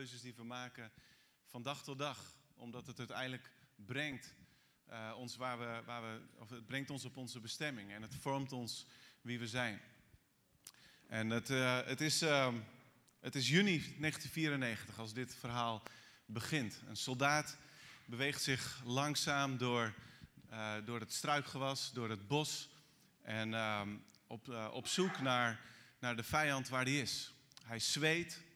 keuzes die we maken van dag tot dag. Omdat het uiteindelijk brengt, uh, ons waar we, waar we, of het brengt ons op onze bestemming. En het vormt ons wie we zijn. En het, uh, het, is, uh, het is juni 1994 als dit verhaal begint. Een soldaat beweegt zich langzaam door, uh, door het struikgewas, door het bos. En ehm, op, op zoek naar, naar de vijand waar die is. Hij zweet,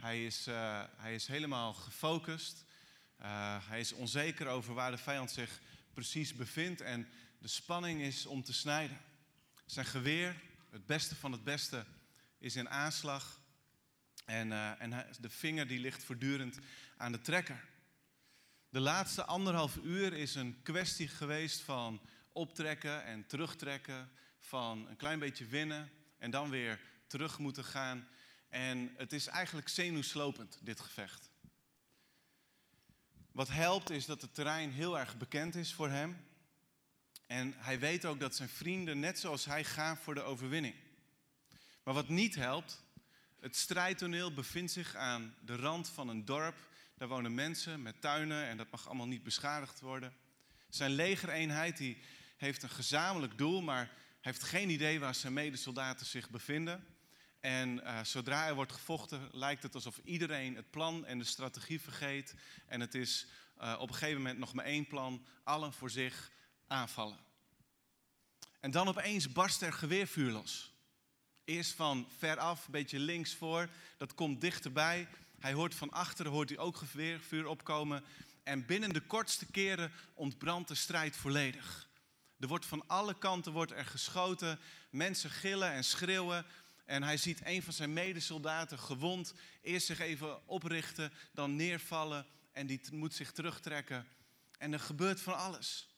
hij is, uh, hij is helemaal gefocust. Uh, hij is onzeker over waar de vijand zich precies bevindt. En de spanning is om te snijden. Zijn geweer, het beste van het beste, is in aanslag. En, uh, en de vinger die ligt voortdurend aan de trekker. De laatste anderhalf uur is een kwestie geweest van optrekken en terugtrekken. Van een klein beetje winnen en dan weer terug moeten gaan. En het is eigenlijk zenuwslopend, dit gevecht. Wat helpt is dat het terrein heel erg bekend is voor hem. En hij weet ook dat zijn vrienden, net zoals hij, gaan voor de overwinning. Maar wat niet helpt, het strijdtoneel bevindt zich aan de rand van een dorp. Daar wonen mensen met tuinen en dat mag allemaal niet beschadigd worden. Zijn legereenheid die heeft een gezamenlijk doel, maar heeft geen idee waar zijn medesoldaten zich bevinden. En uh, zodra er wordt gevochten, lijkt het alsof iedereen het plan en de strategie vergeet. En het is uh, op een gegeven moment nog maar één plan, allen voor zich aanvallen. En dan opeens barst er geweervuur los. Eerst van veraf, een beetje links voor, dat komt dichterbij. Hij hoort van achteren hoort hij ook geweervuur opkomen. En binnen de kortste keren ontbrandt de strijd volledig. Er wordt van alle kanten wordt er geschoten, mensen gillen en schreeuwen. En hij ziet een van zijn medesoldaten gewond eerst zich even oprichten, dan neervallen en die moet zich terugtrekken. En er gebeurt van alles.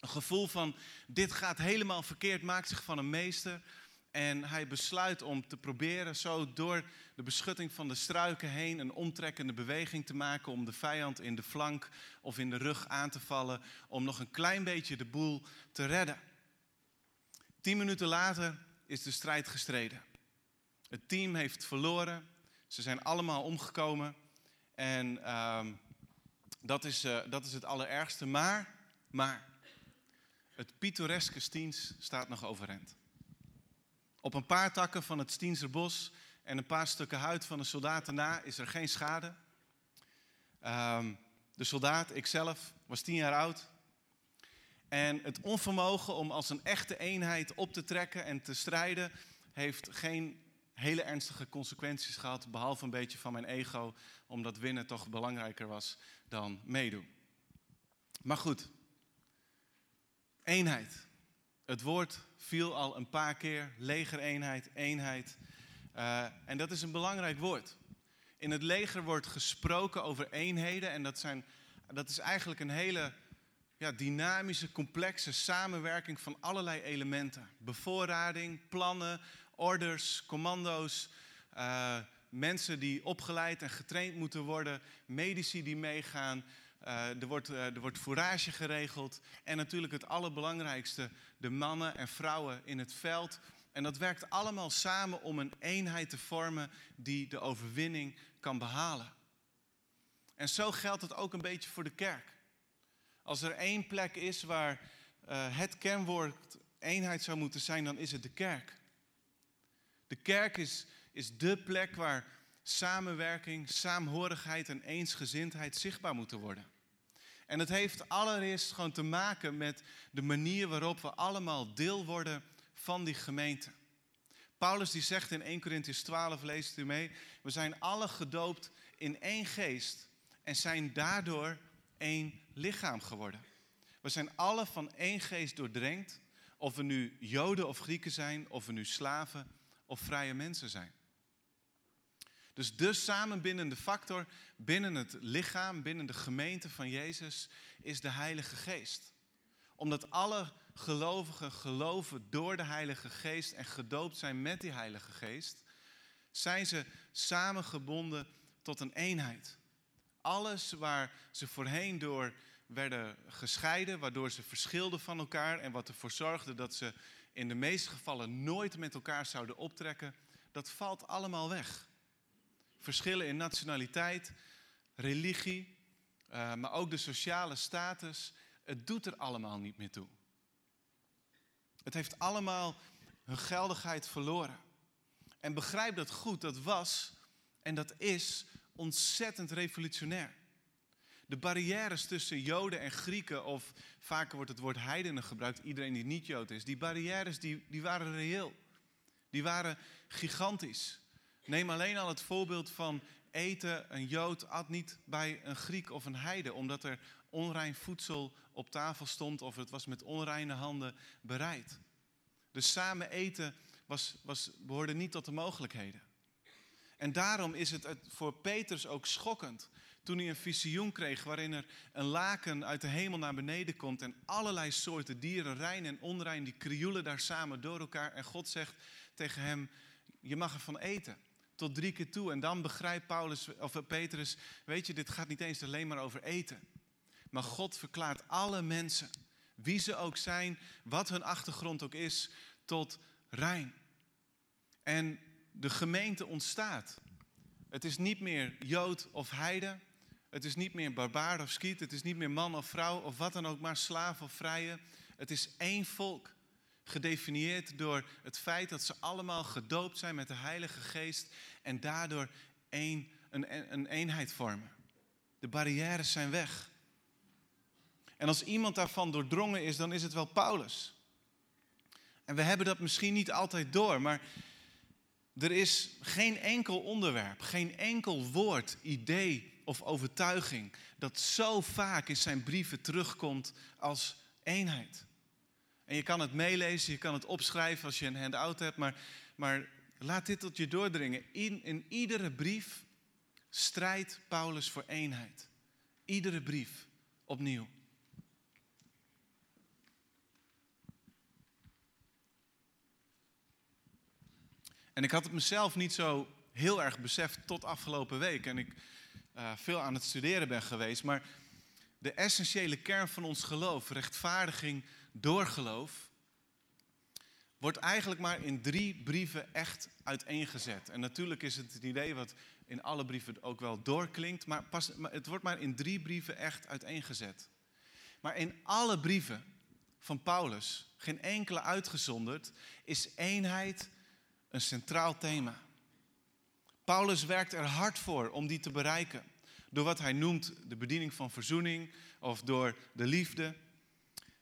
Een gevoel van dit gaat helemaal verkeerd maakt zich van een meester. En hij besluit om te proberen zo door de beschutting van de struiken heen een omtrekkende beweging te maken om de vijand in de flank of in de rug aan te vallen, om nog een klein beetje de boel te redden. Tien minuten later is de strijd gestreden. Het team heeft verloren. Ze zijn allemaal omgekomen. En uh, dat, is, uh, dat is het allerergste. Maar, maar het pittoreske Stiens staat nog overeind. Op een paar takken van het Stienser bos en een paar stukken huid van de soldaten na is er geen schade. Uh, de soldaat, ikzelf, was tien jaar oud. En het onvermogen om als een echte eenheid op te trekken en te strijden, heeft geen hele ernstige consequenties gehad, behalve een beetje van mijn ego, omdat winnen toch belangrijker was dan meedoen. Maar goed, eenheid. Het woord viel al een paar keer, legereenheid, eenheid. Uh, en dat is een belangrijk woord. In het leger wordt gesproken over eenheden en dat, zijn, dat is eigenlijk een hele ja, dynamische, complexe samenwerking van allerlei elementen. Bevoorrading, plannen, orders, commando's, uh, mensen die opgeleid en getraind moeten worden, medici die meegaan. Uh, er, wordt, uh, er wordt fourage geregeld en natuurlijk het allerbelangrijkste, de mannen en vrouwen in het veld. En dat werkt allemaal samen om een eenheid te vormen die de overwinning kan behalen. En zo geldt het ook een beetje voor de kerk. Als er één plek is waar uh, het kenwoord eenheid zou moeten zijn, dan is het de kerk. De kerk is, is de plek waar samenwerking, saamhorigheid en eensgezindheid zichtbaar moeten worden. En het heeft allereerst gewoon te maken met de manier waarop we allemaal deel worden van die gemeente. Paulus die zegt in 1 Corinthians 12, leest u mee, we zijn alle gedoopt in één geest en zijn daardoor één lichaam geworden. We zijn alle van één geest doordrenkt, of we nu Joden of Grieken zijn, of we nu slaven of vrije mensen zijn. Dus de samenbindende factor binnen het lichaam, binnen de gemeente van Jezus, is de Heilige Geest. Omdat alle gelovigen geloven door de Heilige Geest en gedoopt zijn met die Heilige Geest, zijn ze samengebonden tot een eenheid. Alles waar ze voorheen door werden gescheiden, waardoor ze verschilden van elkaar en wat ervoor zorgde dat ze in de meeste gevallen nooit met elkaar zouden optrekken, dat valt allemaal weg. verschillen in nationaliteit, religie, uh, maar ook de sociale status. Het doet er allemaal niet meer toe. Het heeft allemaal hun geldigheid verloren. En begrijp dat goed, dat was en dat is ontzettend revolutionair. De barrières tussen Joden en Grieken, of vaker wordt het woord heidenen gebruikt, iedereen die niet Jood is, die barrières die, die waren reëel. Die waren gigantisch. Neem alleen al het voorbeeld van eten. Een Jood at niet bij een Griek of een heide, omdat er onrein voedsel op tafel stond of het was met onreine handen bereid. Dus samen eten was, was, behoorde niet tot de mogelijkheden. En daarom is het voor Petrus ook schokkend toen hij een visioen kreeg waarin er een laken uit de hemel naar beneden komt en allerlei soorten dieren, rein en onrein, die krioelen daar samen door elkaar. En God zegt tegen hem, je mag ervan eten. Tot drie keer toe. En dan begrijpt Paulus, of Petrus, weet je, dit gaat niet eens alleen maar over eten. Maar God verklaart alle mensen, wie ze ook zijn, wat hun achtergrond ook is, tot rein. En de gemeente ontstaat. Het is niet meer Jood of Heide. Het is niet meer barbaar of skiet. Het is niet meer man of vrouw of wat dan ook, maar slaaf of vrije. Het is één volk. Gedefinieerd door het feit dat ze allemaal gedoopt zijn met de Heilige Geest. En daardoor één, een, een eenheid vormen. De barrières zijn weg. En als iemand daarvan doordrongen is, dan is het wel Paulus. En we hebben dat misschien niet altijd door, maar er is geen enkel onderwerp, geen enkel woord, idee of overtuiging dat zo vaak in zijn brieven terugkomt als eenheid. En je kan het meelezen, je kan het opschrijven als je een handout hebt, maar, maar laat dit tot je doordringen. In, in iedere brief strijdt Paulus voor eenheid. Iedere brief opnieuw. En ik had het mezelf niet zo heel erg beseft tot afgelopen week. En ik uh, veel aan het studeren ben geweest. Maar de essentiële kern van ons geloof, rechtvaardiging door geloof, wordt eigenlijk maar in drie brieven echt uiteengezet. En natuurlijk is het het idee wat in alle brieven ook wel doorklinkt, maar, pas, maar het wordt maar in drie brieven echt uiteengezet. Maar in alle brieven van Paulus, geen enkele uitgezonderd, is eenheid een centraal thema. Paulus werkt er hard voor om die te bereiken. Door wat hij noemt de bediening van verzoening of door de liefde.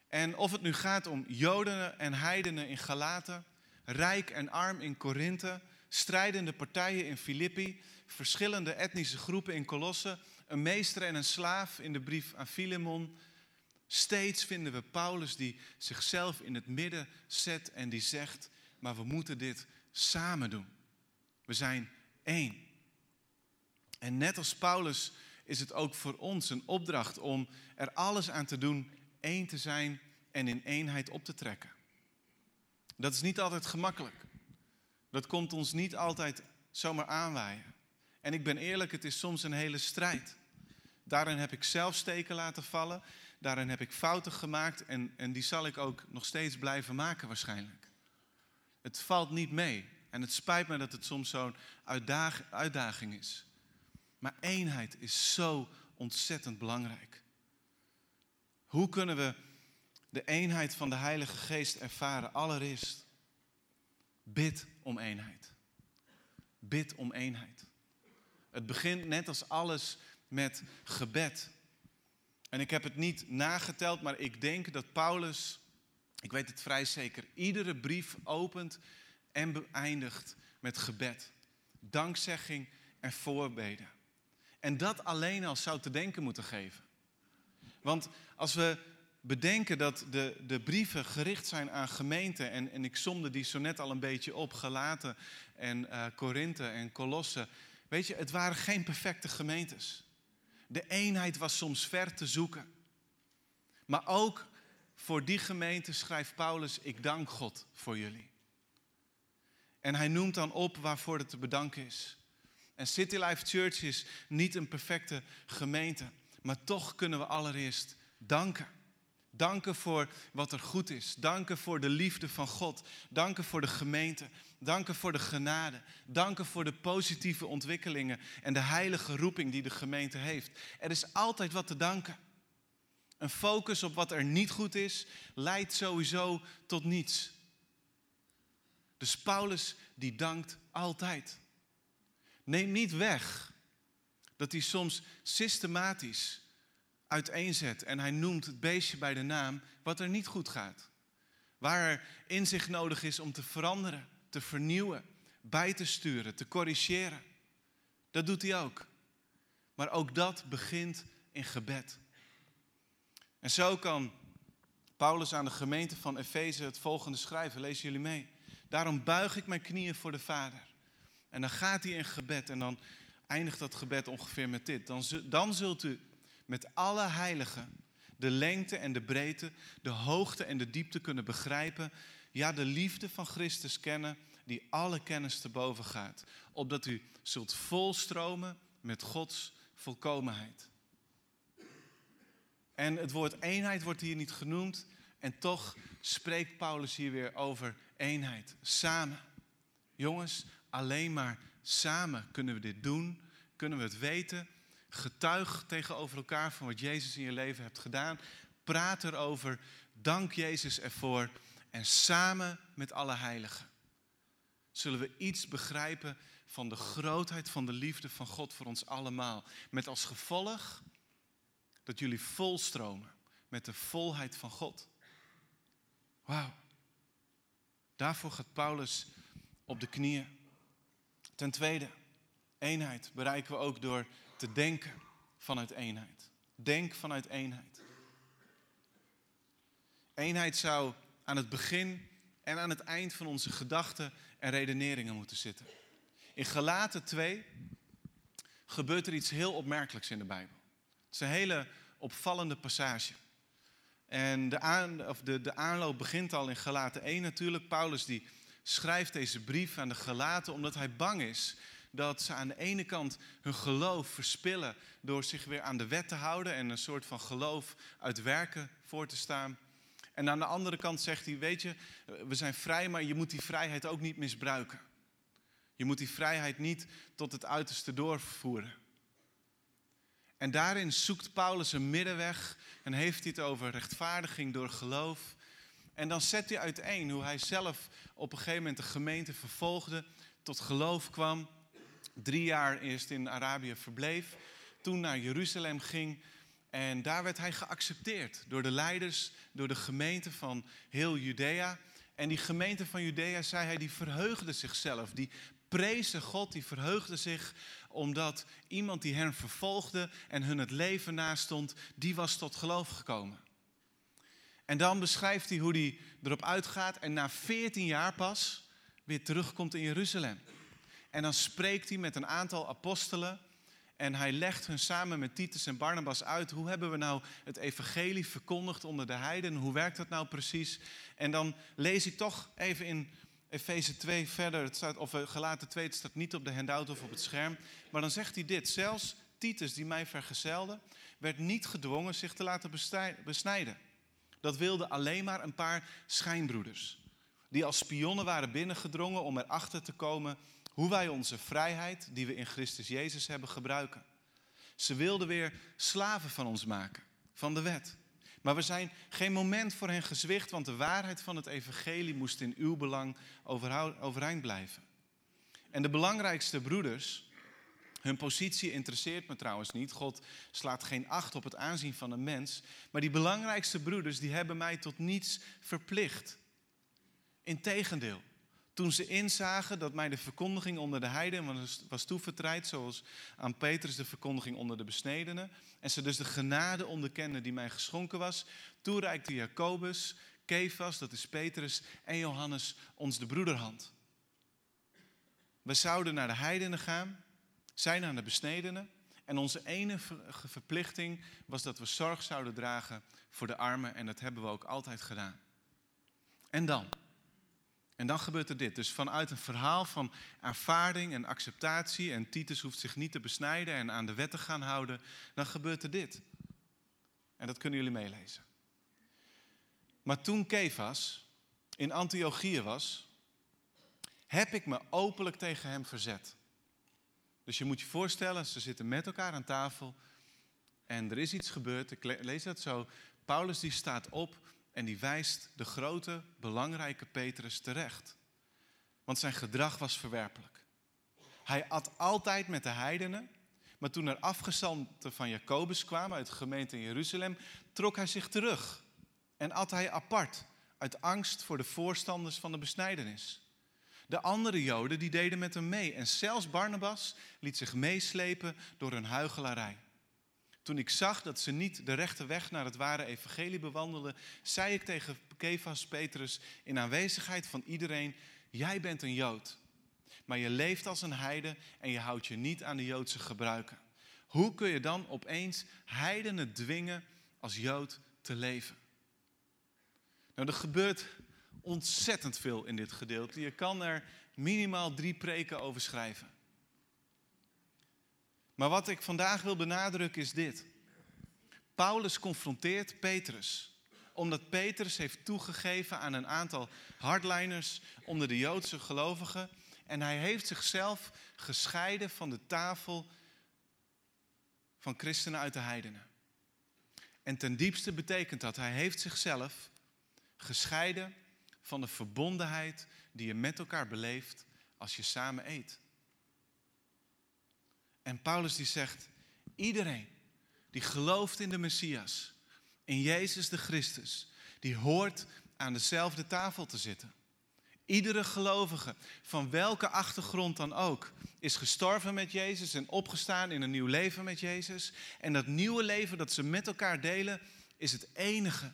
En of het nu gaat om Joden en heidenen in Galaten, rijk en arm in Korinthe, strijdende partijen in Filippi, verschillende etnische groepen in Colosse, een meester en een slaaf in de brief aan Filemon. Steeds vinden we Paulus die zichzelf in het midden zet en die zegt, maar we moeten dit samen doen. We zijn één. En net als Paulus is het ook voor ons een opdracht om er alles aan te doen één te zijn en in eenheid op te trekken. Dat is niet altijd gemakkelijk. Dat komt ons niet altijd zomaar aanwaaien. En ik ben eerlijk, het is soms een hele strijd. Daarin heb ik zelf steken laten vallen. Daarin heb ik fouten gemaakt en, en die zal ik ook nog steeds blijven maken waarschijnlijk. Het valt niet mee. En het spijt me dat het soms zo'n uitdaging is. Maar eenheid is zo ontzettend belangrijk. Hoe kunnen we de eenheid van de Heilige Geest ervaren? Allereerst, bid om eenheid. Bid om eenheid. Het begint net als alles met gebed. En ik heb het niet nageteld, maar ik denk dat Paulus, ik weet het vrij zeker, iedere brief opent en beëindigt met gebed, dankzegging en voorbeden. En dat alleen al zou te denken moeten geven. Want als we bedenken dat de, de brieven gericht zijn aan gemeenten, en, en ik somde die zo net al een beetje op, Galaten en uh, Korinthe en Kolossen. Weet je, het waren geen perfecte gemeentes. De eenheid was soms ver te zoeken. Maar ook voor die gemeente schrijft Paulus, ik dank God voor jullie. En hij noemt dan op waarvoor het te bedanken is. En City Life Church is niet een perfecte gemeente, maar toch kunnen we allereerst danken. Danken voor wat er goed is. Danken voor de liefde van God. Danken voor de gemeente. Danken voor de genade. Danken voor de positieve ontwikkelingen en de heilige roeping die de gemeente heeft. Er is altijd wat te danken. Een focus op wat er niet goed is, leidt sowieso tot niets. Dus Paulus die dankt altijd. Neem niet weg dat hij soms systematisch uiteenzet en hij noemt het beestje bij de naam wat er niet goed gaat. Waar er inzicht nodig is om te veranderen, te vernieuwen, bij te sturen, te corrigeren. Dat doet hij ook. Maar ook dat begint in gebed. En zo kan Paulus aan de gemeente van Efeze het volgende schrijven. Lezen jullie mee. Daarom buig ik mijn knieën voor de Vader. En dan gaat hij in gebed en dan eindigt dat gebed ongeveer met dit. Dan, dan zult u met alle heiligen de lengte en de breedte, de hoogte en de diepte kunnen begrijpen. Ja, de liefde van Christus kennen, die alle kennis te boven gaat. Opdat u zult volstromen met Gods volkomenheid. En het woord eenheid wordt hier niet genoemd. En toch spreekt Paulus hier weer over eenheid. Samen. Jongens, alleen maar samen kunnen we dit doen. Kunnen we het weten. Getuig tegenover elkaar van wat Jezus in je leven hebt gedaan. Praat erover. Dank Jezus ervoor. En samen met alle heiligen zullen we iets begrijpen van de grootheid van de liefde van God voor ons allemaal. Met als gevolg dat jullie volstromen met de volheid van God. Wauw. Daarvoor gaat Paulus op de knieën. Ten tweede, eenheid bereiken we ook door te denken vanuit eenheid. Denk vanuit eenheid. Eenheid zou aan het begin en aan het eind van onze gedachten en redeneringen moeten zitten. In Galaten 2 gebeurt er iets heel opmerkelijks in de Bijbel. Het is een hele opvallende passage. En de, aan, of de, de aanloop begint al in Galaten 1 natuurlijk. Paulus die schrijft deze brief aan de Galaten omdat hij bang is dat ze aan de ene kant hun geloof verspillen door zich weer aan de wet te houden en een soort van geloof uit werken voor te staan. En aan de andere kant zegt hij, weet je, we zijn vrij, maar je moet die vrijheid ook niet misbruiken. Je moet die vrijheid niet tot het uiterste doorvoeren. En daarin zoekt Paulus een middenweg en heeft hij het over rechtvaardiging door geloof. En dan zet hij uiteen hoe hij zelf op een gegeven moment de gemeente vervolgde, tot geloof kwam, drie jaar eerst in Arabië verbleef, toen naar Jeruzalem ging en daar werd hij geaccepteerd door de leiders, door de gemeente van heel Judea. En die gemeente van Judea, zei hij, die verheugde zichzelf. Die prezen God, die verheugde zich omdat iemand die hen vervolgde en hun het leven nastond, die was tot geloof gekomen. En dan beschrijft hij hoe hij erop uitgaat en na 14 jaar pas weer terugkomt in Jeruzalem. En dan spreekt hij met een aantal apostelen en hij legt hun samen met Titus en Barnabas uit hoe hebben we nou het evangelie verkondigd onder de heidenen, hoe werkt dat nou precies? En dan lees ik toch even in Efeze 2 verder, het staat, of eh, Gelaten 2, het staat niet op de handout of op het scherm. Maar dan zegt hij dit, zelfs Titus die mij vergezelde, werd niet gedwongen zich te laten besnijden. Dat wilden alleen maar een paar schijnbroeders. Die als spionnen waren binnengedrongen om erachter te komen hoe wij onze vrijheid, die we in Christus Jezus hebben, gebruiken. Ze wilden weer slaven van ons maken, van de wet. Maar we zijn geen moment voor hen gezwicht, want de waarheid van het evangelie moest in uw belang overeind blijven. En de belangrijkste broeders, hun positie interesseert me trouwens niet. God slaat geen acht op het aanzien van een mens. Maar die belangrijkste broeders, die hebben mij tot niets verplicht. Integendeel, toen ze inzagen dat mij de verkondiging onder de heiden was toevertrouwd, zoals aan Petrus de verkondiging onder de besnedenen, en ze dus de genade onderkenden die mij geschonken was, toereikte Jacobus, Kefas, dat is Petrus, en Johannes ons de broederhand. We zouden naar de heidenen gaan, zij naar de besnedenen, en onze enige verplichting was dat we zorg zouden dragen voor de armen, en dat hebben we ook altijd gedaan. En dan? En dan gebeurt er dit. Dus vanuit een verhaal van aanvaarding en acceptatie, en Titus hoeft zich niet te besnijden en aan de wet te gaan houden, dan gebeurt er dit. En dat kunnen jullie meelezen. Maar toen Kefas in Antiochië was, heb ik me openlijk tegen hem verzet. Dus je moet je voorstellen, ze zitten met elkaar aan tafel en er is iets gebeurd. Ik lees dat zo. Paulus die staat op en die wijst de grote, belangrijke Petrus terecht. Want zijn gedrag was verwerpelijk. Hij at altijd met de heidenen, maar toen er afgezanten van Jacobus kwamen uit de gemeente in Jeruzalem, trok hij zich terug en at hij apart uit angst voor de voorstanders van de besnijdenis. De andere Joden die deden met hem mee en zelfs Barnabas liet zich meeslepen door hun huigelarij. Toen ik zag dat ze niet de rechte weg naar het ware evangelie bewandelden, zei ik tegen Kefas Petrus in aanwezigheid van iedereen: Jij bent een Jood, maar je leeft als een heide en je houdt je niet aan de Joodse gebruiken. Hoe kun je dan opeens heidenen dwingen als Jood te leven? Nou, er gebeurt ontzettend veel in dit gedeelte. Je kan er minimaal drie preken over schrijven. Maar wat ik vandaag wil benadrukken is dit. Paulus confronteert Petrus omdat Petrus heeft toegegeven aan een aantal hardliners onder de Joodse gelovigen. En hij heeft zichzelf gescheiden van de tafel van christenen uit de heidenen. En ten diepste betekent dat, hij heeft zichzelf gescheiden van de verbondenheid die je met elkaar beleeft als je samen eet. En Paulus die zegt, iedereen die gelooft in de Messias, in Jezus de Christus, die hoort aan dezelfde tafel te zitten. Iedere gelovige, van welke achtergrond dan ook, is gestorven met Jezus en opgestaan in een nieuw leven met Jezus. En dat nieuwe leven dat ze met elkaar delen, is het enige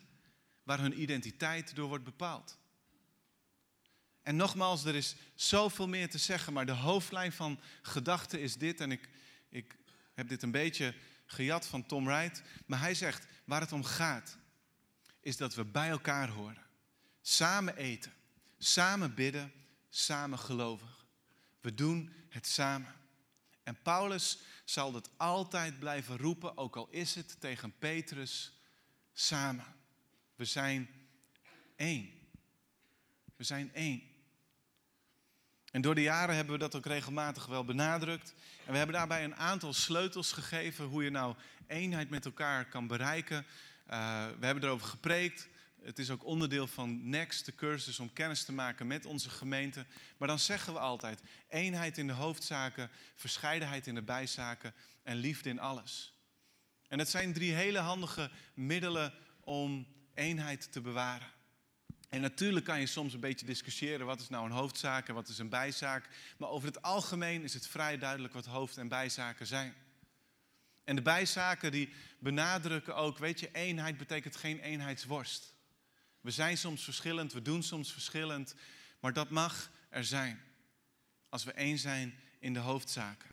waar hun identiteit door wordt bepaald. En nogmaals, er is zoveel meer te zeggen, maar de hoofdlijn van gedachten is dit. En ik, ik heb dit een beetje gejat van Tom Wright. Maar hij zegt, waar het om gaat, is dat we bij elkaar horen. Samen eten, samen bidden, samen geloven. We doen het samen. En Paulus zal dat altijd blijven roepen, ook al is het tegen Petrus, samen. We zijn één. We zijn één. En door de jaren hebben we dat ook regelmatig wel benadrukt. En we hebben daarbij een aantal sleutels gegeven hoe je nou eenheid met elkaar kan bereiken. Uh, we hebben erover gepreekt. Het is ook onderdeel van Next, de cursus om kennis te maken met onze gemeente. Maar dan zeggen we altijd: eenheid in de hoofdzaken, verscheidenheid in de bijzaken en liefde in alles. En het zijn drie hele handige middelen om eenheid te bewaren. En natuurlijk kan je soms een beetje discussiëren wat is nou een hoofdzaak en wat is een bijzaak. Maar over het algemeen is het vrij duidelijk wat hoofd- en bijzaken zijn. En de bijzaken die benadrukken ook, weet je, eenheid betekent geen eenheidsworst. We zijn soms verschillend, we doen soms verschillend, maar dat mag er zijn. Als we één zijn in de hoofdzaken.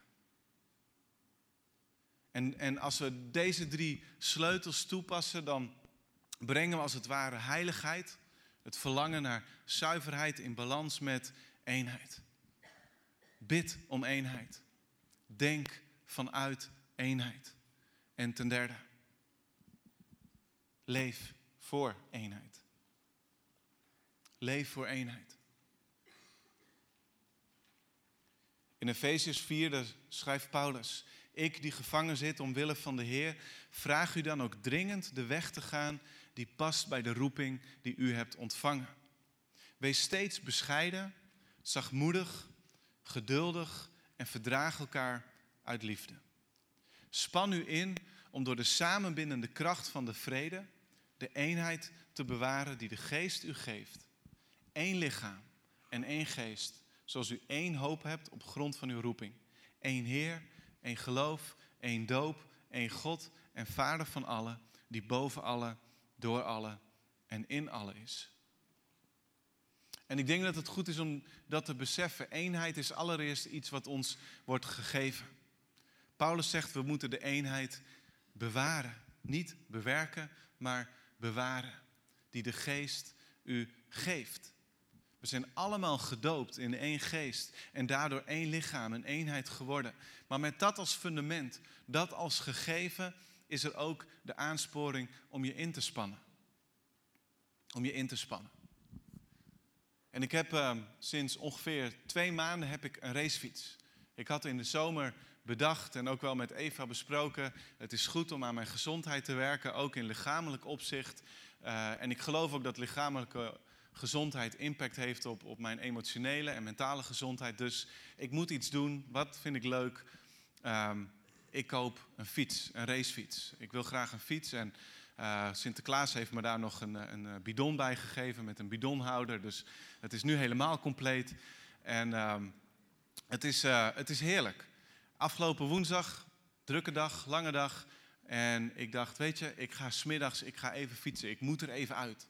En, en als we deze drie sleutels toepassen, dan brengen we als het ware heiligheid het verlangen naar zuiverheid in balans met eenheid. Bid om eenheid. Denk vanuit eenheid. En ten derde, leef voor eenheid. Leef voor eenheid. In Efesiërs 4 schrijft Paulus: Ik die gevangen zit omwille van de Heer, vraag u dan ook dringend de weg te gaan die past bij de roeping die u hebt ontvangen. Wees steeds bescheiden, zachtmoedig, geduldig en verdraag elkaar uit liefde. Span u in om door de samenbindende kracht van de vrede de eenheid te bewaren die de geest u geeft. Eén lichaam en één geest, zoals u één hoop hebt op grond van uw roeping. Eén Heer, één geloof, één doop, één God en Vader van allen, die boven alle door alle en in alle is. En ik denk dat het goed is om dat te beseffen. Eenheid is allereerst iets wat ons wordt gegeven. Paulus zegt we moeten de eenheid bewaren. Niet bewerken, maar bewaren. Die de geest u geeft. We zijn allemaal gedoopt in één geest en daardoor één lichaam, een eenheid geworden. Maar met dat als fundament, dat als gegeven, is er ook de aansporing om je in te spannen. Om je in te spannen. En ik heb uh, sinds ongeveer twee maanden heb ik een racefiets. Ik had in de zomer bedacht en ook wel met Eva besproken. Het is goed om aan mijn gezondheid te werken, ook in lichamelijk opzicht. Uh, en ik geloof ook dat lichamelijke gezondheid impact heeft op, op mijn emotionele en mentale gezondheid. Dus ik moet iets doen. Wat vind ik leuk? Um, ik koop een fiets, een racefiets. Ik wil graag een fiets en uh, Sinterklaas heeft me daar nog een, een, bidon bij gegeven met een bidonhouder. Dus het is nu helemaal compleet. En um, het, is, het is heerlijk. Afgelopen woensdag, drukke dag, lange dag. En ik dacht, weet je, ik ga smiddags, ik ga even fietsen. Ik moet er even uit.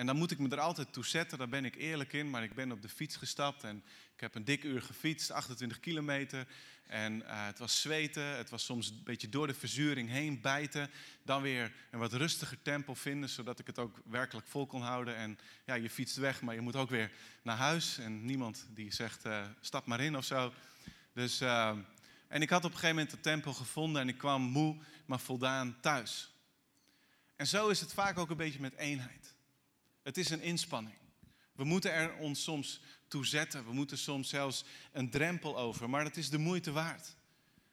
En dan moet ik me er altijd toe zetten, daar ben ik eerlijk in. Maar ik ben op de fiets gestapt en ik heb een dik uur gefietst, 28 kilometer. En uh, het was zweten, het was soms een beetje door de verzuring heen bijten. Dan weer een wat rustiger tempo vinden, zodat ik het ook werkelijk vol kon houden. En ja, je fietst weg, maar je moet ook weer naar huis. En niemand die zegt, uh, stap maar in of zo. Dus, uh, en ik had op een gegeven moment het tempo gevonden en ik kwam moe, maar voldaan thuis. En zo is het vaak ook een beetje met eenheid. Het is een inspanning. We moeten er ons soms toe zetten. We moeten soms zelfs een drempel over. Maar het is de moeite waard.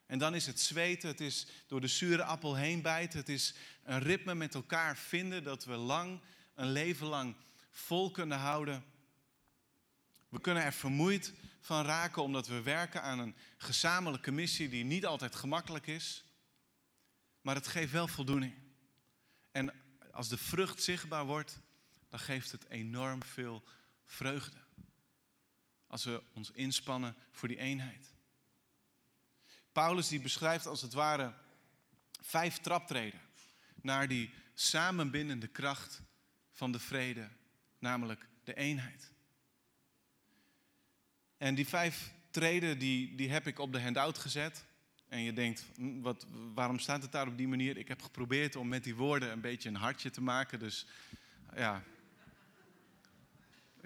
En dan is het zweten, het is door de zure appel heen bijten. Het is een ritme met elkaar vinden dat we lang, een leven lang vol kunnen houden. We kunnen er vermoeid van raken omdat we werken aan een gezamenlijke missie die niet altijd gemakkelijk is. Maar het geeft wel voldoening. En als de vrucht zichtbaar wordt, dan geeft het enorm veel vreugde. Als we ons inspannen voor die eenheid. Paulus die beschrijft als het ware vijf traptreden naar die samenbindende kracht van de vrede, namelijk de eenheid. En die vijf treden die, die heb ik op de handout gezet. En je denkt, hm, wat, waarom staat het daar op die manier? Ik heb geprobeerd om met die woorden een beetje een hartje te maken. Dus ja,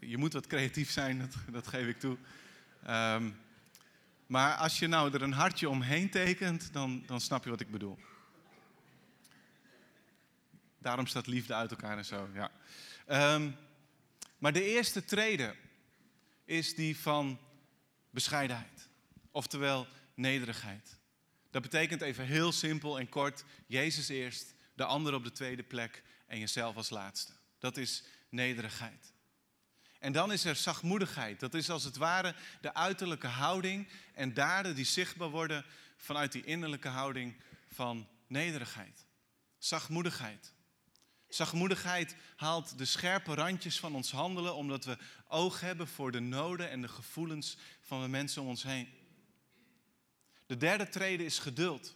je moet wat creatief zijn, dat, dat geef ik toe. Um, maar als je nou er een hartje omheen tekent, dan, dan snap je wat ik bedoel. Daarom staat liefde uit elkaar en zo, ja. Um, maar de eerste trede is die van bescheidenheid. Oftewel nederigheid. Dat betekent even heel simpel en kort: Jezus eerst, de ander op de tweede plek en jezelf als laatste. Dat is nederigheid. En dan is er zachtmoedigheid. Dat is als het ware de uiterlijke houding en daden die zichtbaar worden vanuit die innerlijke houding van nederigheid. Zachtmoedigheid. Zachtmoedigheid haalt de scherpe randjes van ons handelen omdat we oog hebben voor de noden en de gevoelens van de mensen om ons heen. De derde trede is geduld.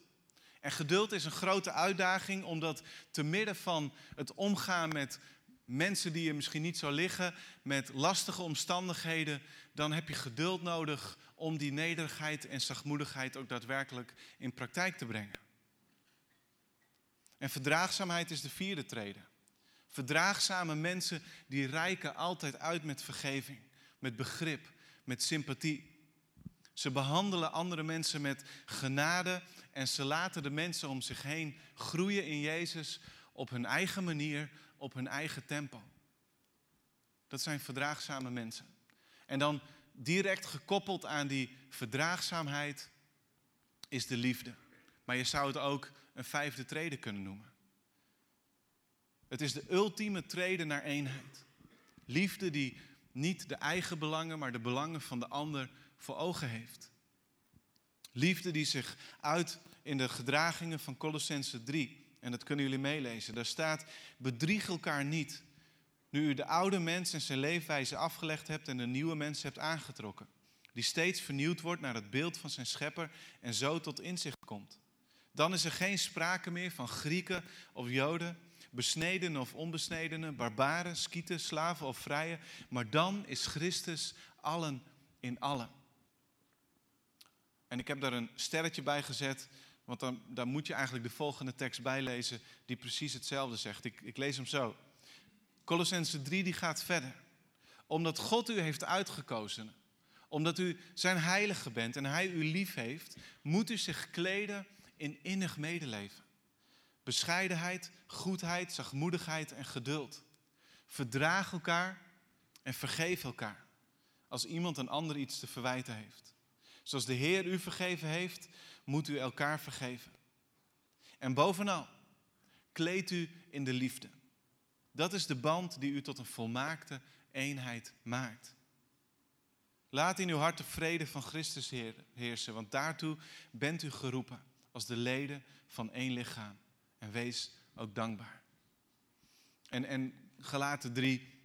En geduld is een grote uitdaging omdat te midden van het omgaan met mensen die je misschien niet zou liggen, met lastige omstandigheden, dan heb je geduld nodig om die nederigheid en zachtmoedigheid ook daadwerkelijk in praktijk te brengen. En verdraagzaamheid is de vierde trede. Verdraagzame mensen die rijken altijd uit met vergeving, met begrip, met sympathie. Ze behandelen andere mensen met genade en ze laten de mensen om zich heen groeien in Jezus op hun eigen manier, op hun eigen tempo. Dat zijn verdraagzame mensen. En dan direct gekoppeld aan die verdraagzaamheid is de liefde. Maar je zou het ook een vijfde trede kunnen noemen. Het is de ultieme trede naar eenheid. Liefde die niet de eigen belangen, maar de belangen van de ander voor ogen heeft. Liefde die zich uit in de gedragingen van Colossense 3. En dat kunnen jullie meelezen. Daar staat: bedrieg elkaar niet. Nu u de oude mens en zijn leefwijze afgelegd hebt en de nieuwe mens hebt aangetrokken. Die steeds vernieuwd wordt naar het beeld van zijn schepper en zo tot inzicht komt. Dan is er geen sprake meer van Grieken of Joden, besnedenen of onbesnedenen, barbaren, skieten, slaven of vrije. Maar dan is Christus allen in allen. En ik heb daar een sterretje bij gezet, want dan, dan moet je eigenlijk de volgende tekst bijlezen die precies hetzelfde zegt. Ik, ik lees hem zo. Colossense 3 die gaat verder. Omdat God u heeft uitgekozen, omdat u zijn heilige bent en hij u lief heeft, moet u zich kleden in innig medeleven. Bescheidenheid, goedheid, zachtmoedigheid en geduld. Verdraag elkaar En vergeef elkaar als iemand een ander iets te verwijten heeft. Zoals de Heer u vergeven heeft, moet u elkaar vergeven. En bovenal, kleed u in de liefde. Dat is de band die u tot een volmaakte eenheid maakt. Laat in uw hart de vrede van Christus heersen, want daartoe bent u geroepen als de leden van één lichaam. En wees ook dankbaar. En, en Galaten 3,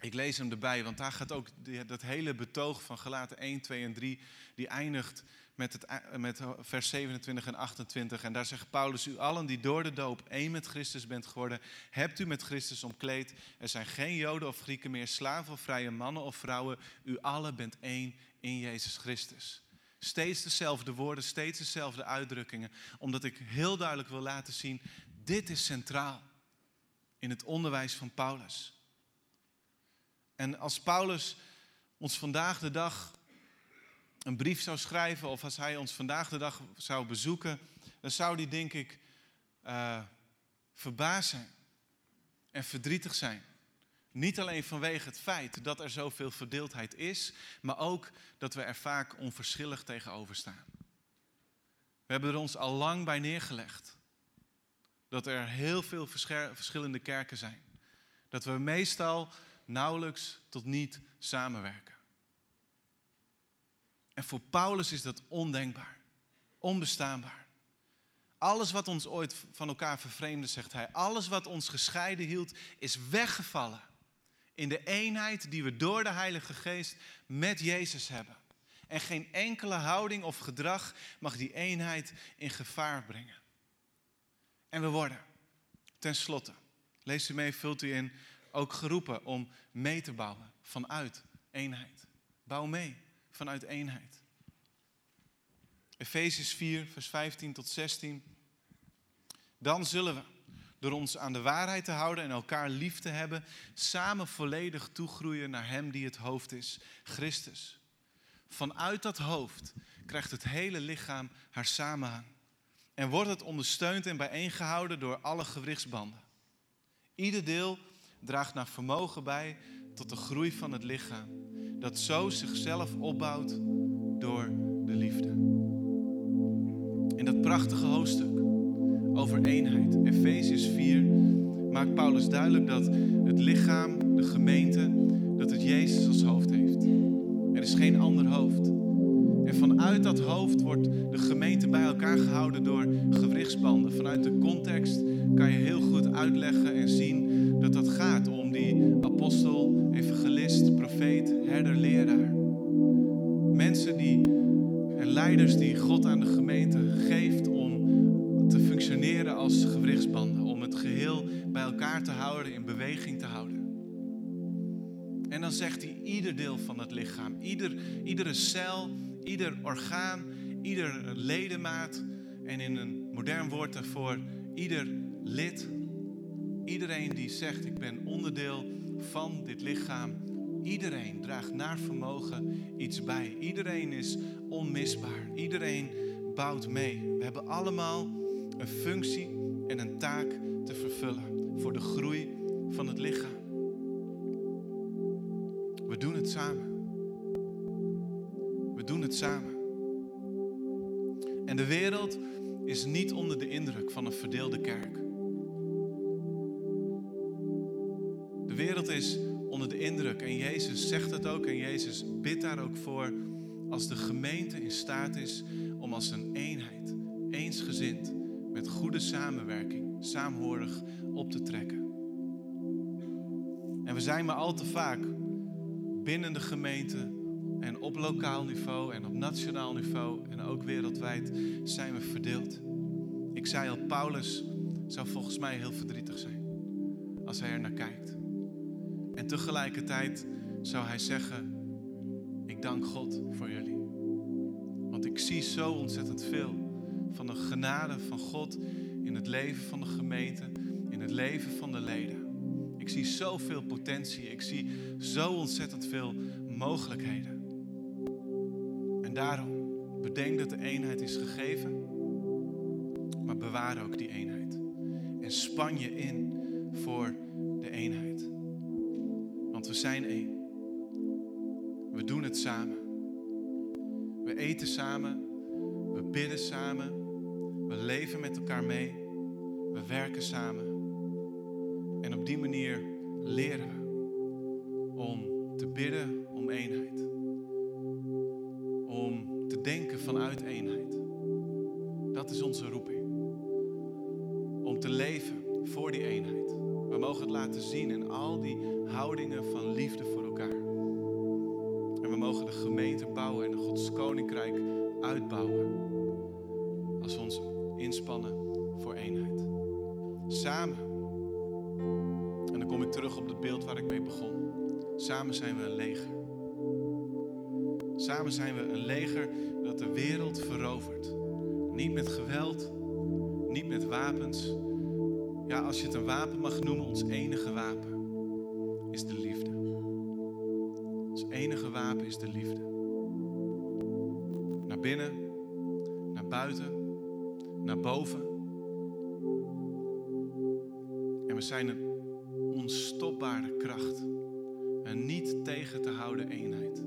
ik lees hem erbij, want daar gaat ook dat hele betoog van Galaten 1, 2 en 3, die eindigt met, het, met vers 27 en 28. En daar zegt Paulus, u allen die door de doop één met Christus bent geworden, hebt u met Christus omkleed. Er zijn geen Joden of Grieken meer, slaven of vrije mannen of vrouwen. U allen bent één in Jezus Christus. Steeds dezelfde woorden, steeds dezelfde uitdrukkingen, omdat ik heel duidelijk wil laten zien, dit is centraal in het onderwijs van Paulus. En als Paulus ons vandaag de dag een brief zou schrijven of als hij ons vandaag de dag zou bezoeken, dan zou hij denk ik uh, verbaasd zijn en verdrietig zijn. Niet alleen vanwege het feit dat er zoveel verdeeldheid is, maar ook dat we er vaak onverschillig tegenover staan. We hebben er ons al lang bij neergelegd dat er heel veel verschillende kerken zijn. Dat we meestal nauwelijks tot niet samenwerken. En voor Paulus is dat ondenkbaar, onbestaanbaar. Alles wat ons ooit van elkaar vervreemde, zegt hij, alles wat ons gescheiden hield, is weggevallen in de eenheid die we door de Heilige Geest met Jezus hebben. En geen enkele houding of gedrag mag die eenheid in gevaar brengen. En we worden, tenslotte, lees u mee, vult u in, ook geroepen om mee te bouwen vanuit eenheid. Bouw mee vanuit eenheid. Efesius 4, vers 15 tot 16. Dan zullen we, door ons aan de waarheid te houden en elkaar lief te hebben, samen volledig toegroeien naar Hem die het hoofd is, Christus. Vanuit dat hoofd krijgt het hele lichaam haar samenhang en wordt het ondersteund en bijeengehouden door alle gewrichtsbanden. Ieder deel draagt naar vermogen bij tot de groei van het lichaam, dat zo zichzelf opbouwt door de liefde. In dat prachtige hoofdstuk over eenheid, Efesius 4, maakt Paulus duidelijk dat het lichaam, de gemeente, dat het Jezus als hoofd heeft. Er is geen ander hoofd. En vanuit dat hoofd wordt de gemeente bij elkaar gehouden door gewrichtsbanden. Vanuit de context kan je heel goed uitleggen en zien dat dat gaat om die apostel, evangelist, profeet, herder, leraar. Mensen die en leiders die God aan de gemeente geeft om te functioneren als gewrichtsbanden. Om het geheel bij elkaar te houden, in beweging te houden. En dan zegt hij ieder deel van het lichaam, ieder, iedere cel, ieder orgaan, ieder ledemaat en in een modern woord daarvoor ieder lid. Iedereen die zegt ik ben onderdeel van dit lichaam. Iedereen draagt naar vermogen iets bij. Iedereen is onmisbaar. Iedereen bouwt mee. We hebben allemaal een functie en een taak te vervullen voor de groei van het lichaam. We doen het samen doen het samen. En de wereld is niet onder de indruk van een verdeelde kerk. Wereld is onder de indruk, en Jezus zegt het ook, en Jezus bidt daar ook voor, als de gemeente in staat is om als een eenheid, eensgezind, met goede samenwerking, saamhorig op te trekken. En we zijn maar al te vaak binnen de gemeente en op lokaal niveau en op nationaal niveau en ook wereldwijd zijn we verdeeld. Ik zei al, Paulus zou volgens mij heel verdrietig zijn als hij er naar kijkt. En tegelijkertijd zou hij zeggen, ik dank God voor jullie. Want ik zie zo ontzettend veel van de genade van God in het leven van de gemeente, in het leven van de leden. Ik zie zoveel potentie, ik zie zo ontzettend veel mogelijkheden daarom, bedenk dat de eenheid is gegeven, maar bewaar ook die eenheid. En span je in voor de eenheid. Want we zijn één. We doen het samen. We eten samen. We bidden samen. We leven met elkaar mee. We werken samen. En op die manier leren we om te bidden om eenheid. Om te denken vanuit eenheid. Dat is onze roeping. Om te leven voor die eenheid. We mogen het laten zien in al die houdingen van liefde voor elkaar. En we mogen de gemeente bouwen en Gods koninkrijk uitbouwen. Als we ons inspannen voor eenheid. Samen. En dan kom ik terug op het beeld waar ik mee begon. Samen zijn we een leger. Samen zijn we een leger dat de wereld verovert. Niet met geweld, niet met wapens. Ja, als je het een wapen mag noemen, ons enige wapen is de liefde. Ons enige wapen is de liefde. Naar binnen, naar buiten, naar boven. En we zijn een onstopbare kracht. Een niet tegen te houden eenheid.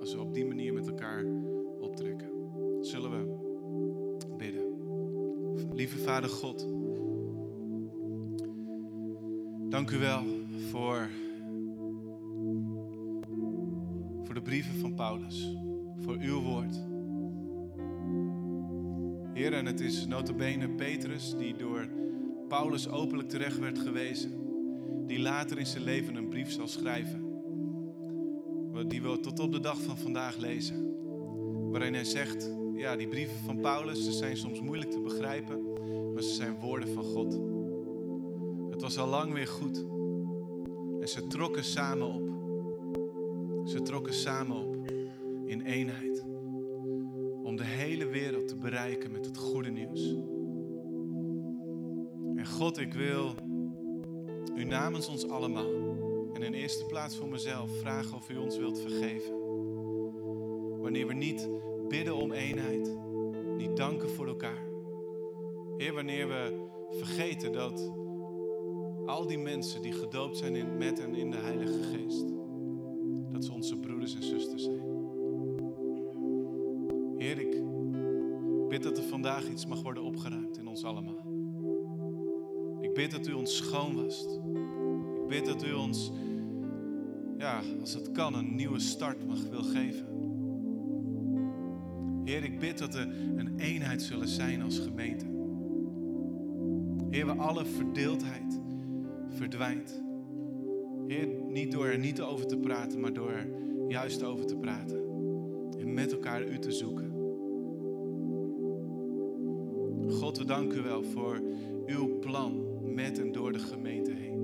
Als we op die manier met elkaar optrekken. Zullen we bidden. Lieve Vader God. Dank u wel voor, voor de brieven van Paulus. Voor uw woord. Heer, en het is notabene Petrus die door Paulus openlijk terecht werd gewezen. Die later in zijn leven een brief zal schrijven. Die we tot op de dag van vandaag lezen. Waarin hij zegt, ja, die brieven van Paulus, ze zijn soms moeilijk te begrijpen. Maar ze zijn woorden van God. Was al lang weer goed. En ze trokken samen op. Ze trokken samen op in eenheid. Om de hele wereld te bereiken met het goede nieuws. En God, ik wil u namens ons allemaal en in eerste plaats voor mezelf vragen of u ons wilt vergeven. Wanneer we niet bidden om eenheid, niet danken voor elkaar. Heer, wanneer we vergeten dat al die mensen die gedoopt zijn in, met en in de Heilige Geest, dat ze onze broeders en zusters zijn. Heer, ik bid dat er vandaag iets mag worden opgeruimd in ons allemaal. Ik bid dat u ons schoon wast. Ik bid dat u ons, ja, als het kan, een nieuwe start mag wil geven. Heer, ik bid dat er een eenheid zullen zijn als gemeente. Heer, waar alle verdeeldheid verdwijnt. Heer, niet door er niet over te praten, maar door er juist over te praten. En met elkaar u te zoeken. God, we danken u wel voor uw plan met en door de gemeente heen.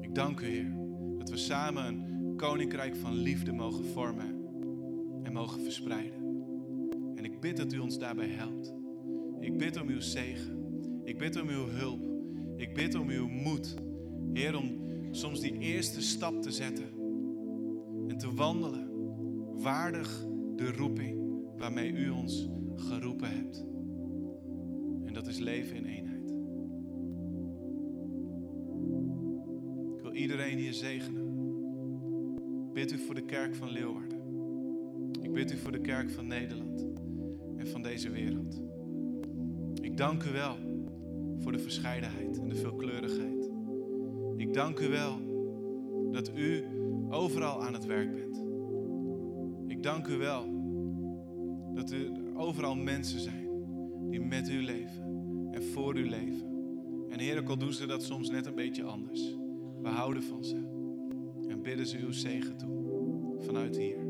Ik dank u, Heer, dat we samen een koninkrijk van liefde mogen vormen en mogen verspreiden. En ik bid dat u ons daarbij helpt. Ik bid om uw zegen. Ik bid om uw hulp. Ik bid om uw moed. Heer, om soms die eerste stap te zetten en te wandelen waardig de roeping waarmee u ons geroepen hebt. En dat is leven in eenheid. Ik wil iedereen hier zegenen. Bid u voor de kerk van Leeuwarden. Ik bid u voor de kerk van Nederland en van deze wereld. Ik dank u wel voor de verscheidenheid en de veelkleurigheid. Ik dank u wel dat u overal aan het werk bent. Ik dank u wel dat er overal mensen zijn die met u leven en voor u leven. En Heer, al doen ze dat soms net een beetje anders. We houden van ze en bidden ze uw zegen toe vanuit hier.